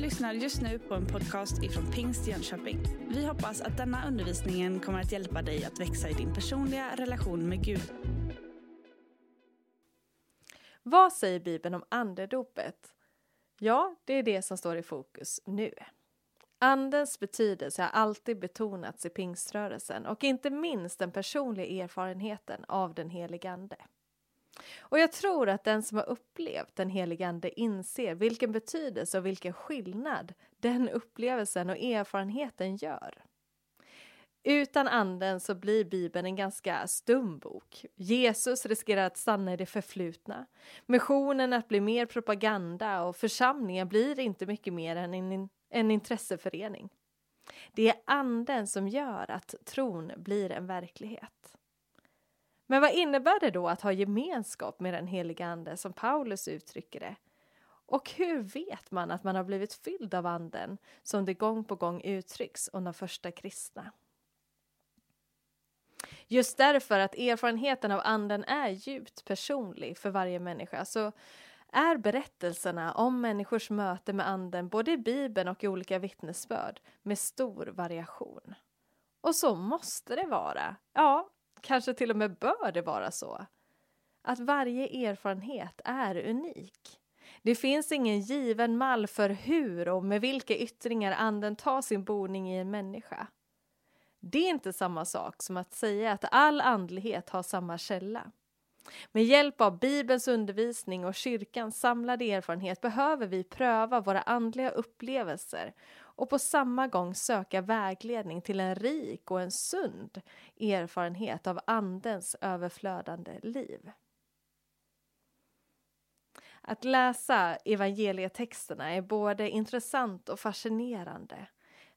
lyssnar just nu på en podcast ifrån Pingst Jönköping. Vi hoppas att denna undervisning kommer att hjälpa dig att växa i din personliga relation med Gud. Vad säger Bibeln om andedopet? Ja, det är det som står i fokus nu. Andens betydelse har alltid betonats i pingströrelsen och inte minst den personliga erfarenheten av den helige Ande. Och jag tror att den som har upplevt den helige Ande inser vilken betydelse och vilken skillnad den upplevelsen och erfarenheten gör. Utan anden så blir Bibeln en ganska stum bok. Jesus riskerar att stanna i det förflutna. Missionen att bli mer propaganda och församlingen blir inte mycket mer än en, en intresseförening. Det är anden som gör att tron blir en verklighet. Men vad innebär det då att ha gemenskap med den heliga Ande som Paulus uttrycker det? Och hur vet man att man har blivit fylld av Anden som det gång på gång uttrycks om de första kristna? Just därför att erfarenheten av Anden är djupt personlig för varje människa så är berättelserna om människors möte med Anden både i Bibeln och i olika vittnesbörd med stor variation. Och så måste det vara. Ja, kanske till och med bör det vara så. Att varje erfarenhet är unik. Det finns ingen given mall för hur och med vilka yttringar anden tar sin boning i en människa. Det är inte samma sak som att säga att all andlighet har samma källa. Med hjälp av Bibelns undervisning och kyrkans samlade erfarenhet behöver vi pröva våra andliga upplevelser och på samma gång söka vägledning till en rik och en sund erfarenhet av Andens överflödande liv. Att läsa evangelietexterna är både intressant och fascinerande.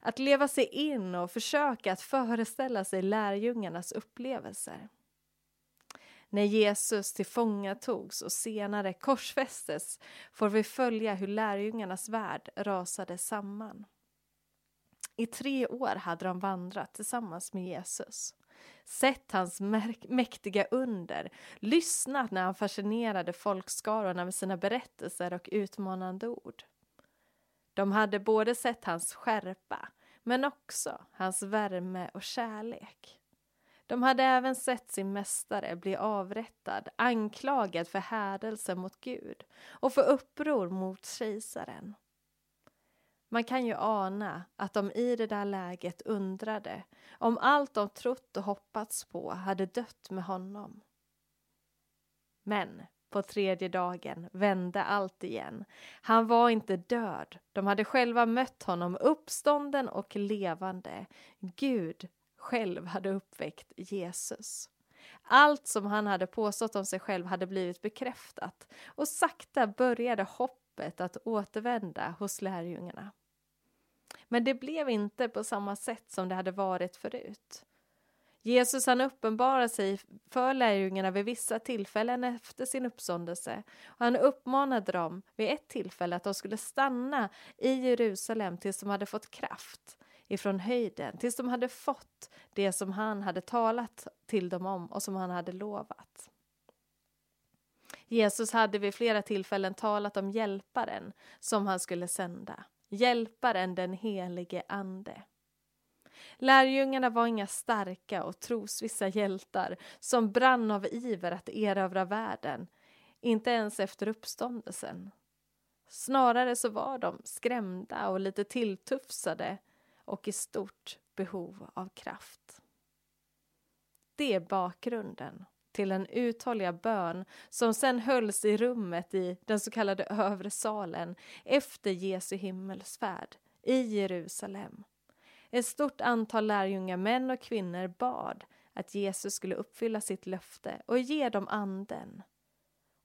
Att leva sig in och försöka att föreställa sig lärjungarnas upplevelser. När Jesus tillfångatogs och senare korsfästes får vi följa hur lärjungarnas värld rasade samman. I tre år hade de vandrat tillsammans med Jesus sett hans mäktiga under, lyssnat när han fascinerade folkskarorna med sina berättelser och utmanande ord. De hade både sett hans skärpa, men också hans värme och kärlek. De hade även sett sin mästare bli avrättad, anklagad för hädelse mot Gud och för uppror mot kejsaren. Man kan ju ana att de i det där läget undrade om allt de trott och hoppats på hade dött med honom. Men på tredje dagen vände allt igen. Han var inte död. De hade själva mött honom uppstånden och levande. Gud själv hade uppväckt Jesus. Allt som han hade påstått om sig själv hade blivit bekräftat och sakta började hoppet att återvända hos lärjungarna. Men det blev inte på samma sätt som det hade varit förut. Jesus han uppenbarar sig för lärjungarna vid vissa tillfällen efter sin uppståndelse och han uppmanade dem vid ett tillfälle att de skulle stanna i Jerusalem tills de hade fått kraft ifrån höjden, tills de hade fått det som han hade talat till dem om och som han hade lovat. Jesus hade vid flera tillfällen talat om hjälparen som han skulle sända. Hjälparen den helige Ande. Lärjungarna var inga starka och trosvissa hjältar som brann av iver att erövra världen, inte ens efter uppståndelsen. Snarare så var de skrämda och lite tilltufsade och i stort behov av kraft. Det är bakgrunden till den uthålliga bön som sen hölls i rummet i den så kallade övre salen efter Jesu himmelsfärd i Jerusalem. Ett stort antal lärjungar, män och kvinnor, bad att Jesus skulle uppfylla sitt löfte och ge dem anden.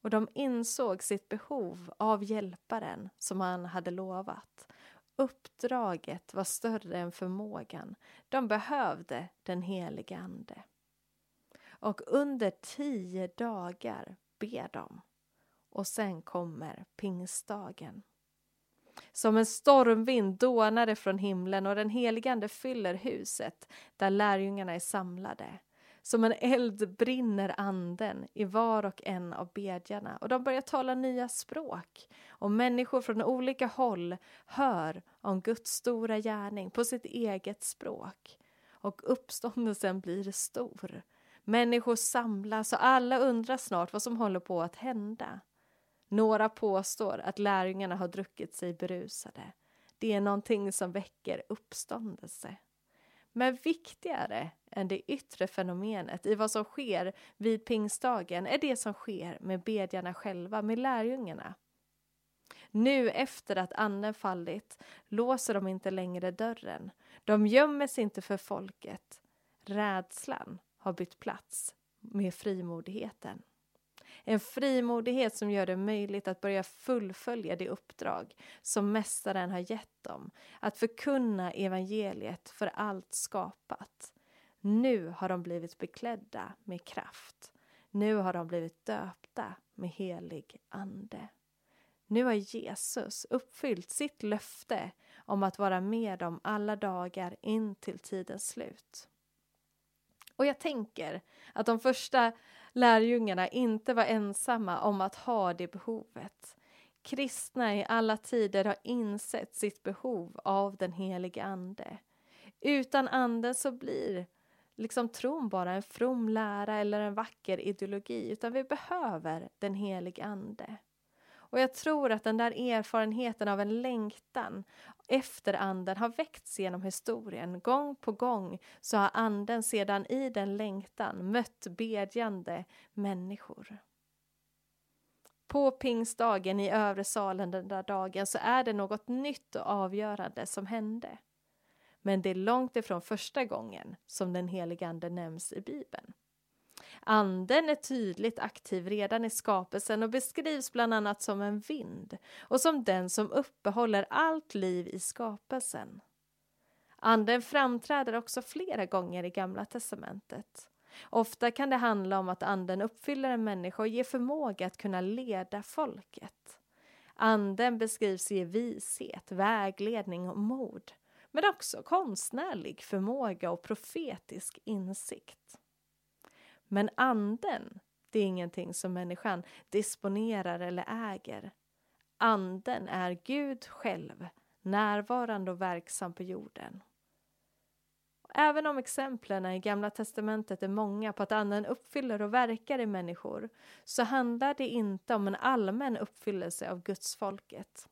Och de insåg sitt behov av hjälparen som han hade lovat. Uppdraget var större än förmågan. De behövde den helige Ande och under tio dagar ber de. Och sen kommer pingstdagen. Som en stormvind dånar det från himlen och den heligande fyller huset där lärjungarna är samlade. Som en eld brinner anden i var och en av bedjarna och de börjar tala nya språk. Och människor från olika håll hör om Guds stora gärning på sitt eget språk. Och uppståndelsen blir stor. Människor samlas och alla undrar snart vad som håller på att hända. Några påstår att lärjungarna har druckit sig berusade. Det är någonting som väcker uppståndelse. Men viktigare än det yttre fenomenet i vad som sker vid pingstdagen är det som sker med bedjarna själva, med lärjungarna. Nu efter att anden fallit låser de inte längre dörren. De gömmer sig inte för folket. Rädslan har bytt plats med frimodigheten. En frimodighet som gör det möjligt att börja fullfölja det uppdrag som Mästaren har gett dem, att förkunna evangeliet för allt skapat. Nu har de blivit beklädda med kraft. Nu har de blivit döpta med helig ande. Nu har Jesus uppfyllt sitt löfte om att vara med dem alla dagar in till tidens slut. Och jag tänker att de första lärjungarna inte var ensamma om att ha det behovet. Kristna i alla tider har insett sitt behov av den helige Ande. Utan Anden så blir liksom tron bara en from lära eller en vacker ideologi, utan vi behöver den helige Ande. Och jag tror att den där erfarenheten av en längtan efter anden har väckts genom historien. Gång på gång så har anden sedan i den längtan mött bedjande människor. På pingstdagen i övre salen den där dagen så är det något nytt och avgörande som hände. Men det är långt ifrån första gången som den helige Ande nämns i Bibeln. Anden är tydligt aktiv redan i skapelsen och beskrivs bland annat som en vind och som den som uppehåller allt liv i skapelsen. Anden framträder också flera gånger i Gamla testamentet. Ofta kan det handla om att anden uppfyller en människa och ger förmåga att kunna leda folket. Anden beskrivs ge vishet, vägledning och mod, men också konstnärlig förmåga och profetisk insikt. Men anden, det är ingenting som människan disponerar eller äger. Anden är Gud själv, närvarande och verksam på jorden. Även om exemplen i Gamla testamentet är många på att Anden uppfyller och verkar i människor så handlar det inte om en allmän uppfyllelse av Guds folket.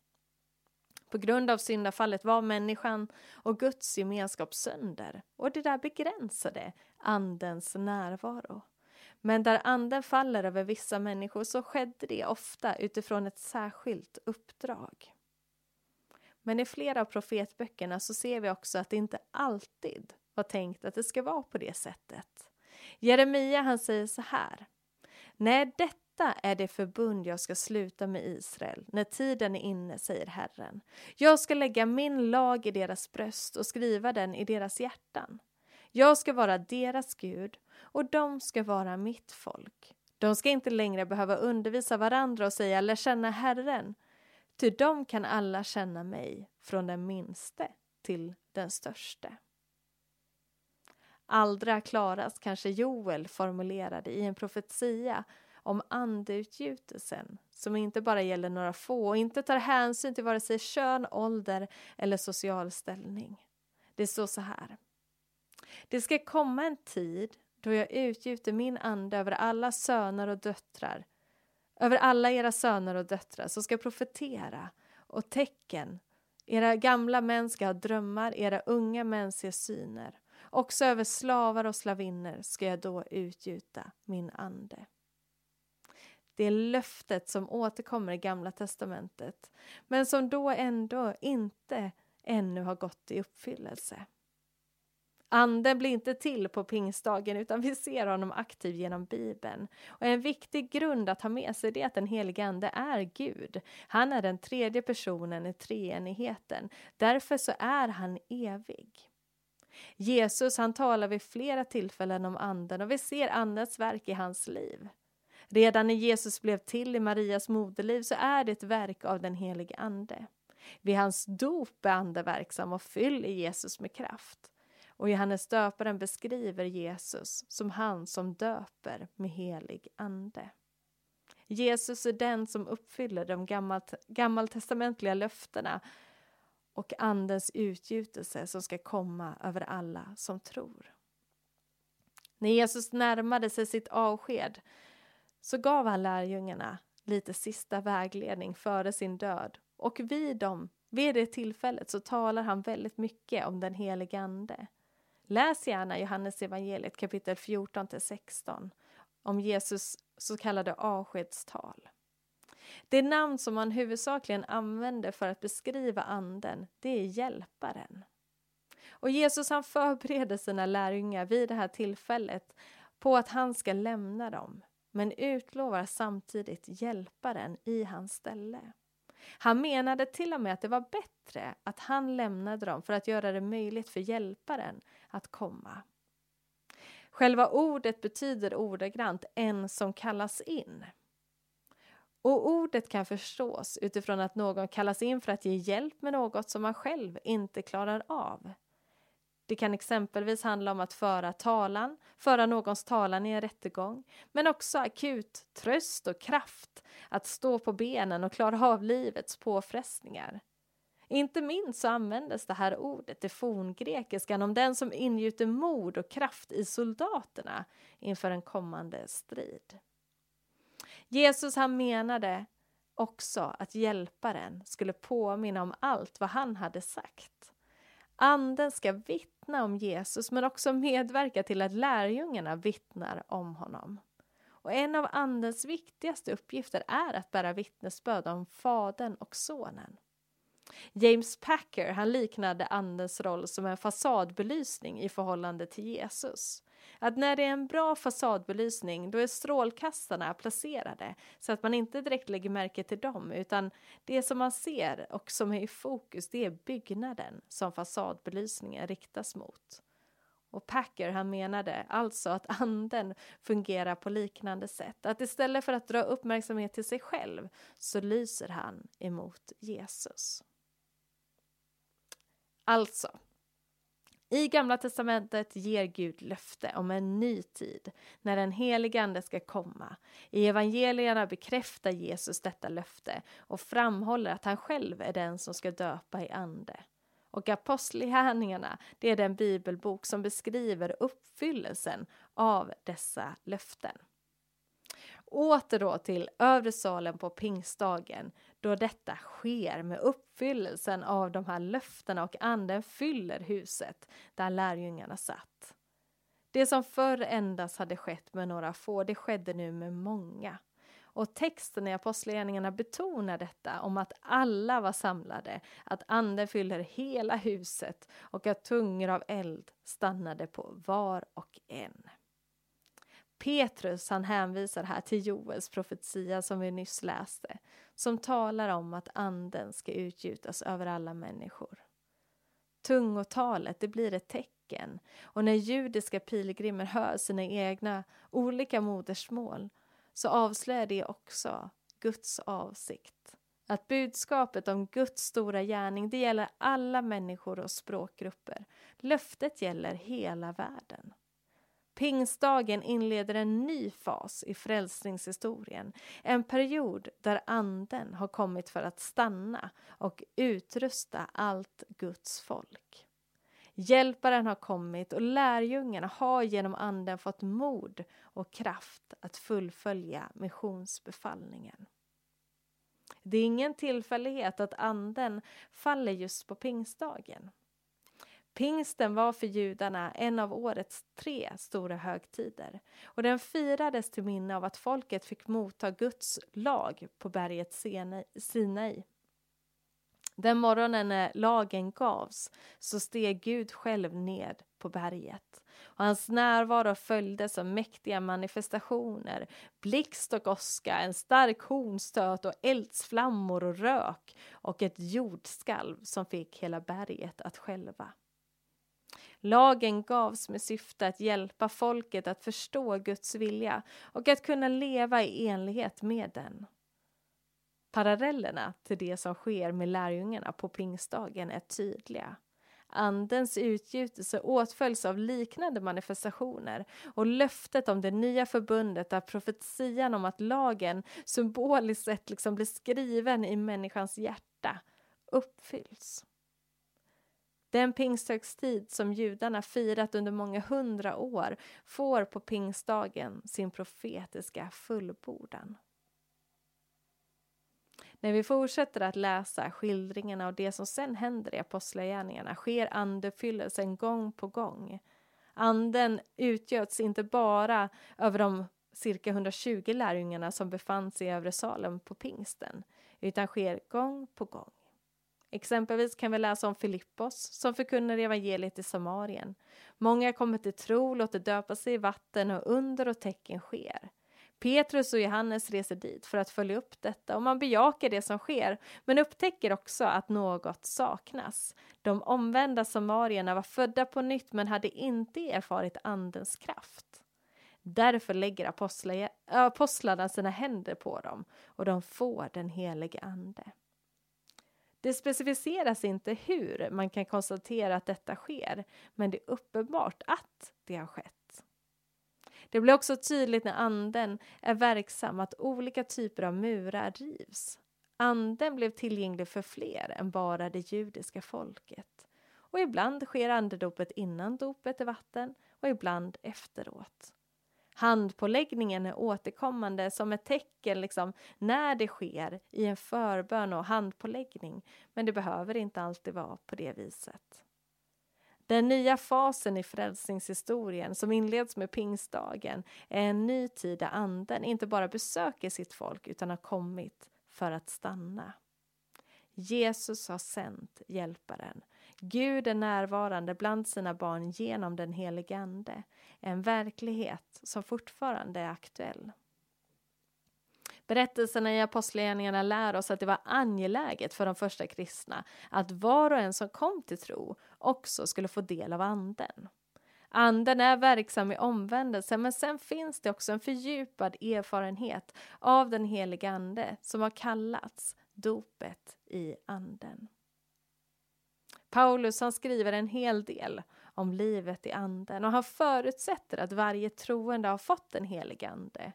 På grund av syndafallet var människan och Guds gemenskap sönder och det där begränsade Andens närvaro. Men där anden faller över vissa människor så skedde det ofta utifrån ett särskilt uppdrag. Men i flera av profetböckerna så ser vi också att det inte alltid var tänkt att det ska vara på det sättet. Jeremia han säger så här. Nej, detta detta är det förbund jag ska sluta med Israel när tiden är inne, säger Herren. Jag ska lägga min lag i deras bröst och skriva den i deras hjärtan. Jag ska vara deras Gud och de ska vara mitt folk. De ska inte längre behöva undervisa varandra och säga lär känna Herren, ty de kan alla känna mig, från den minste till den störste. Allra klarast kanske Joel formulerade i en profetia om andeutgjutelsen som inte bara gäller några få och inte tar hänsyn till vare sig kön, ålder eller social ställning. Det står så här. Det ska komma en tid då jag utgjuter min ande över alla söner och döttrar, över alla era söner och döttrar som ska profetera och tecken. Era gamla män ska ha drömmar, era unga män se syner. Också över slavar och slavinnor ska jag då utgjuta min ande. Det löftet som återkommer i Gamla testamentet men som då ändå inte ännu har gått i uppfyllelse. Anden blir inte till på pingstdagen utan vi ser honom aktiv genom Bibeln. Och en viktig grund att ha med sig är att den helige Ande är Gud. Han är den tredje personen i treenigheten. Därför så är han evig. Jesus han talar vid flera tillfällen om Anden och vi ser Andens verk i hans liv. Redan när Jesus blev till i Marias moderliv så är det ett verk av den helige Ande. Vid hans dop är Ande verksam och fyller Jesus med kraft. och Johannes döparen beskriver Jesus som han som döper med helig ande. Jesus är den som uppfyller de gammalt, gammaltestamentliga löftena och Andens utgjutelse som ska komma över alla som tror. När Jesus närmade sig sitt avsked så gav han lärjungarna lite sista vägledning före sin död och vid, dem, vid det tillfället så talar han väldigt mycket om den helige Ande. Läs gärna Johannes evangeliet kapitel 14 till 16 om Jesus så kallade avskedstal. Det namn som man huvudsakligen använder för att beskriva anden, det är hjälparen. Och Jesus han förbereder sina lärjungar vid det här tillfället på att han ska lämna dem, men utlovar samtidigt hjälparen i hans ställe. Han menade till och med att det var bättre att han lämnade dem för att göra det möjligt för hjälparen att komma. Själva ordet betyder ordagrant en som kallas in. Och ordet kan förstås utifrån att någon kallas in för att ge hjälp med något som man själv inte klarar av. Det kan exempelvis handla om att föra talan, föra någons talan i en rättegång, men också akut tröst och kraft att stå på benen och klara av livets påfrestningar. Inte minst så användes det här ordet i forngrekiskan om den som ingjuter mod och kraft i soldaterna inför en kommande strid. Jesus han menade också att hjälparen skulle påminna om allt vad han hade sagt. Anden ska vittna om Jesus men också medverka till att lärjungarna vittnar om honom. Och en av Andens viktigaste uppgifter är att bära vittnesbörd om Fadern och Sonen. James Packer han liknade Andens roll som en fasadbelysning i förhållande till Jesus. Att när det är en bra fasadbelysning då är strålkastarna placerade så att man inte direkt lägger märke till dem utan det som man ser och som är i fokus det är byggnaden som fasadbelysningen riktas mot. Och Packer han menade alltså att anden fungerar på liknande sätt. Att istället för att dra uppmärksamhet till sig själv så lyser han emot Jesus. Alltså, i Gamla testamentet ger Gud löfte om en ny tid när den helige Ande ska komma. I evangelierna bekräftar Jesus detta löfte och framhåller att han själv är den som ska döpa i ande. Och Apostlagärningarna, det är den bibelbok som beskriver uppfyllelsen av dessa löften. Åter då till övre salen på pingstdagen då detta sker med uppfyllelsen av de här löftena och anden fyller huset där lärjungarna satt. Det som förr endast hade skett med några få, det skedde nu med många. Och texten i Apostlagärningarna betonar detta om att alla var samlade, att anden fyller hela huset och att tungor av eld stannade på var och en. Petrus han hänvisar här till Joels profetia som vi nyss läste, som talar om att anden ska utgjutas över alla människor. Tungotalet, det blir ett tecken och när judiska pilgrimer hör sina egna olika modersmål så avslöjar det också Guds avsikt. Att budskapet om Guds stora gärning, det gäller alla människor och språkgrupper. Löftet gäller hela världen. Pingstdagen inleder en ny fas i frälsningshistorien. En period där anden har kommit för att stanna och utrusta allt Guds folk. Hjälparen har kommit och lärjungarna har genom anden fått mod och kraft att fullfölja missionsbefallningen. Det är ingen tillfällighet att anden faller just på pingstdagen. Pingsten var för judarna en av årets tre stora högtider och den firades till minne av att folket fick motta Guds lag på berget Sinai. Den morgonen när lagen gavs så steg Gud själv ned på berget och hans närvaro följdes av mäktiga manifestationer, blixt och åska, en stark hornstöt och eldsflammor och rök och ett jordskalv som fick hela berget att skälva. Lagen gavs med syfte att hjälpa folket att förstå Guds vilja och att kunna leva i enlighet med den. Parallellerna till det som sker med lärjungarna på pingstdagen är tydliga. Andens utgjutelse åtföljs av liknande manifestationer och löftet om det nya förbundet där profetian om att lagen symboliskt sett liksom blir skriven i människans hjärta uppfylls. Den pingsthögstid som judarna firat under många hundra år får på pingstdagen sin profetiska fullbordan. När vi fortsätter att läsa skildringarna av det som sen händer i Apostlagärningarna sker andefyllelsen gång på gång. Anden utgöts inte bara över de cirka 120 lärjungarna som befann sig i övre salen på pingsten, utan sker gång på gång. Exempelvis kan vi läsa om Filippos som förkunnar evangeliet i Samarien. Många kommer till tro, låter döpa sig i vatten och under och tecken sker. Petrus och Johannes reser dit för att följa upp detta och man bejakar det som sker men upptäcker också att något saknas. De omvända samarierna var födda på nytt men hade inte erfarit Andens kraft. Därför lägger äh, apostlarna sina händer på dem och de får den helige Ande. Det specificeras inte hur man kan konstatera att detta sker, men det är uppenbart att det har skett. Det blir också tydligt när anden är verksam att olika typer av murar rivs. Anden blev tillgänglig för fler än bara det judiska folket. Och ibland sker andedopet innan dopet i vatten och ibland efteråt. Handpåläggningen är återkommande som ett tecken liksom, när det sker i en förbön och handpåläggning, men det behöver inte alltid vara på det viset. Den nya fasen i frälsningshistorien som inleds med pingstdagen är en ny tid där anden inte bara besöker sitt folk utan har kommit för att stanna. Jesus har sänt Hjälparen. Gud är närvarande bland sina barn genom den helige Ande. En verklighet som fortfarande är aktuell. Berättelserna i Apostlagärningarna lär oss att det var angeläget för de första kristna att var och en som kom till tro också skulle få del av Anden. Anden är verksam i omvändelse, men sen finns det också en fördjupad erfarenhet av den heliga Ande som har kallats dopet i Anden. Paulus han skriver en hel del om livet i anden och han förutsätter att varje troende har fått en helig ande.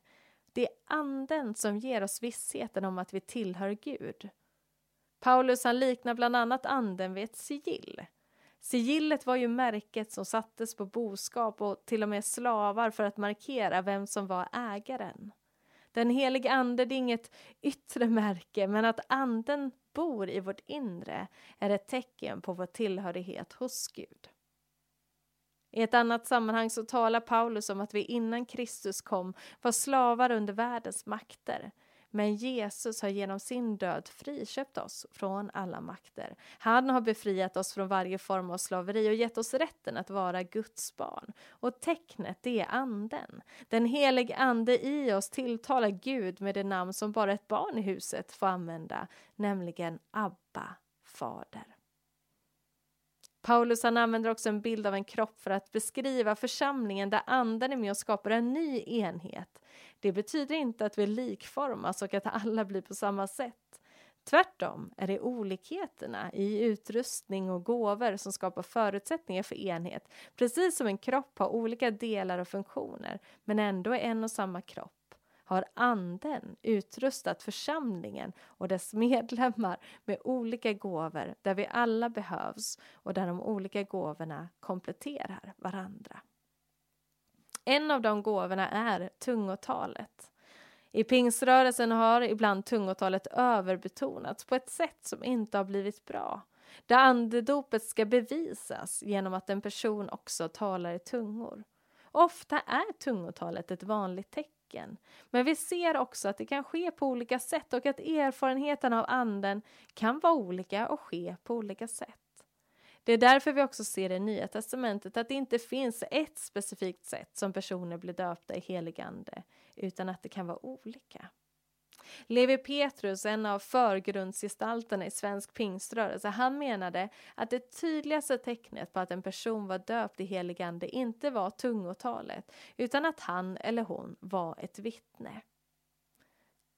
Det är anden som ger oss vissheten om att vi tillhör Gud. Paulus han liknar bland annat anden vid ett sigill. Sigillet var ju märket som sattes på boskap och till och med slavar för att markera vem som var ägaren. Den helige ande är inget yttre märke, men att anden bor i vårt inre är ett tecken på vår tillhörighet hos Gud. I ett annat sammanhang så talar Paulus om att vi innan Kristus kom var slavar under världens makter. Men Jesus har genom sin död friköpt oss från alla makter. Han har befriat oss från varje form av slaveri och gett oss rätten att vara Guds barn. Och tecknet, det är anden. Den helige ande i oss tilltalar Gud med det namn som bara ett barn i huset får använda, nämligen Abba, Fader. Paulus han använder också en bild av en kropp för att beskriva församlingen där anden är med och skapar en ny enhet. Det betyder inte att vi likformas och att alla blir på samma sätt. Tvärtom är det olikheterna i utrustning och gåvor som skapar förutsättningar för enhet. Precis som en kropp har olika delar och funktioner, men ändå är en och samma kropp har Anden utrustat församlingen och dess medlemmar med olika gåvor där vi alla behövs och där de olika gåvorna kompletterar varandra. En av de gåvorna är tungotalet. I pingströrelsen har ibland tungotalet överbetonats på ett sätt som inte har blivit bra. Där andedopet ska bevisas genom att en person också talar i tungor. Ofta är tungotalet ett vanligt tecken tecken. Men vi ser också att det kan ske på olika sätt och att erfarenheten av anden kan vara olika och ske på olika sätt. Det är därför vi också ser i Nya testamentet att det inte finns ett specifikt sätt som personer blir döpta i helig ande, utan att det kan vara olika. Levi Petrus, en av förgrundsgestalterna i svensk pingströrelse, han menade att det tydligaste tecknet på att en person var döpt i helig ande inte var tungotalet, utan att han eller hon var ett vittne.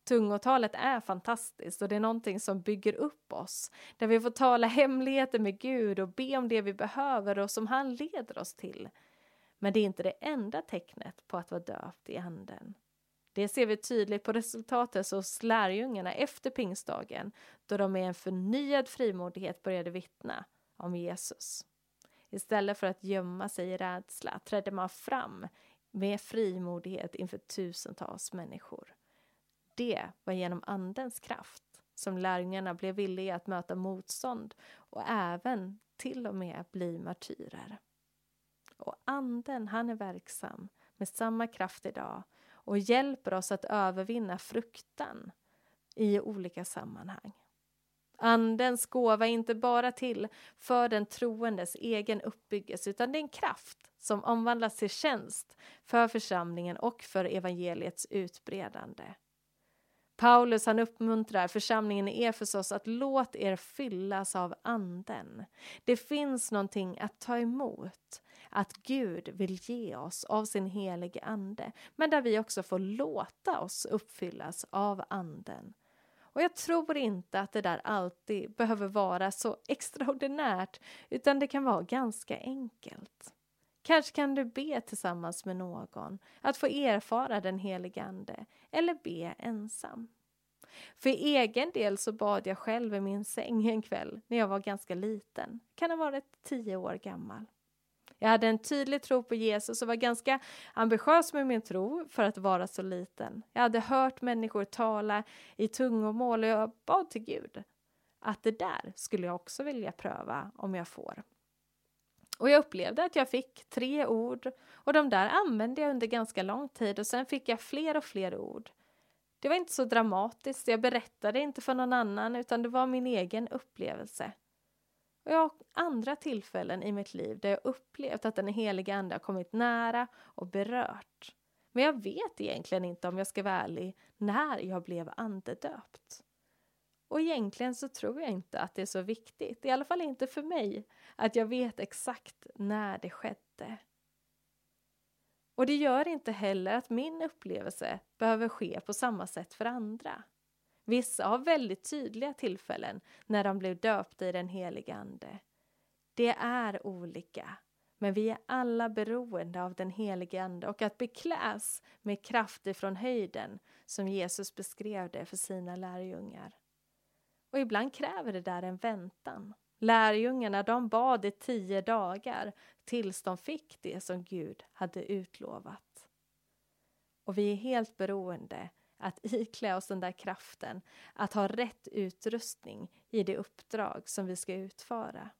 Tungotalet är fantastiskt och det är någonting som bygger upp oss, där vi får tala hemligheter med Gud och be om det vi behöver och som han leder oss till. Men det är inte det enda tecknet på att vara döpt i anden. Det ser vi tydligt på resultatet hos lärjungarna efter pingstdagen, då de med en förnyad frimodighet började vittna om Jesus. Istället för att gömma sig i rädsla trädde man fram med frimodighet inför tusentals människor. Det var genom Andens kraft som lärjungarna blev villiga att möta motstånd och även till och med bli martyrer. Och Anden, han är verksam med samma kraft idag och hjälper oss att övervinna fruktan i olika sammanhang. Andens gåva är inte bara till för den troendes egen uppbyggelse utan det är en kraft som omvandlas till tjänst för församlingen och för evangeliets utbredande. Paulus han uppmuntrar församlingen i Efesos att låt er fyllas av anden. Det finns någonting att ta emot, att Gud vill ge oss av sin helige ande, men där vi också får låta oss uppfyllas av anden. Och jag tror inte att det där alltid behöver vara så extraordinärt, utan det kan vara ganska enkelt. Kanske kan du be tillsammans med någon, att få erfara den helige Ande, eller be ensam. För egen del så bad jag själv i min säng en kväll när jag var ganska liten, kan ha varit tio år gammal. Jag hade en tydlig tro på Jesus och var ganska ambitiös med min tro för att vara så liten. Jag hade hört människor tala i tungomål och jag bad till Gud att det där skulle jag också vilja pröva om jag får. Och jag upplevde att jag fick tre ord och de där använde jag under ganska lång tid och sen fick jag fler och fler ord. Det var inte så dramatiskt, jag berättade inte för någon annan utan det var min egen upplevelse. Och jag har andra tillfällen i mitt liv där jag upplevt att den heliga Ande har kommit nära och berört. Men jag vet egentligen inte om jag ska vara ärlig när jag blev andedöpt. Och egentligen så tror jag inte att det är så viktigt, i alla fall inte för mig, att jag vet exakt när det skedde. Och det gör inte heller att min upplevelse behöver ske på samma sätt för andra. Vissa har väldigt tydliga tillfällen när de blev döpta i den helige Ande. Det är olika, men vi är alla beroende av den helige Ande och att bekläs med kraft ifrån höjden som Jesus beskrev det för sina lärjungar. Och ibland kräver det där en väntan. Lärjungarna de bad i tio dagar tills de fick det som Gud hade utlovat. Och vi är helt beroende att iklä oss den där kraften, att ha rätt utrustning i det uppdrag som vi ska utföra.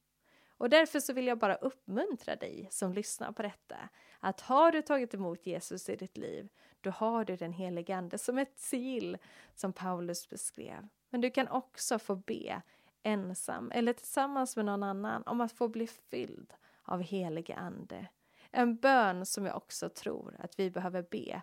Och därför så vill jag bara uppmuntra dig som lyssnar på detta, att har du tagit emot Jesus i ditt liv, då har du den helige Ande som ett sigill som Paulus beskrev. Men du kan också få be ensam eller tillsammans med någon annan om att få bli fylld av helige Ande. En bön som jag också tror att vi behöver be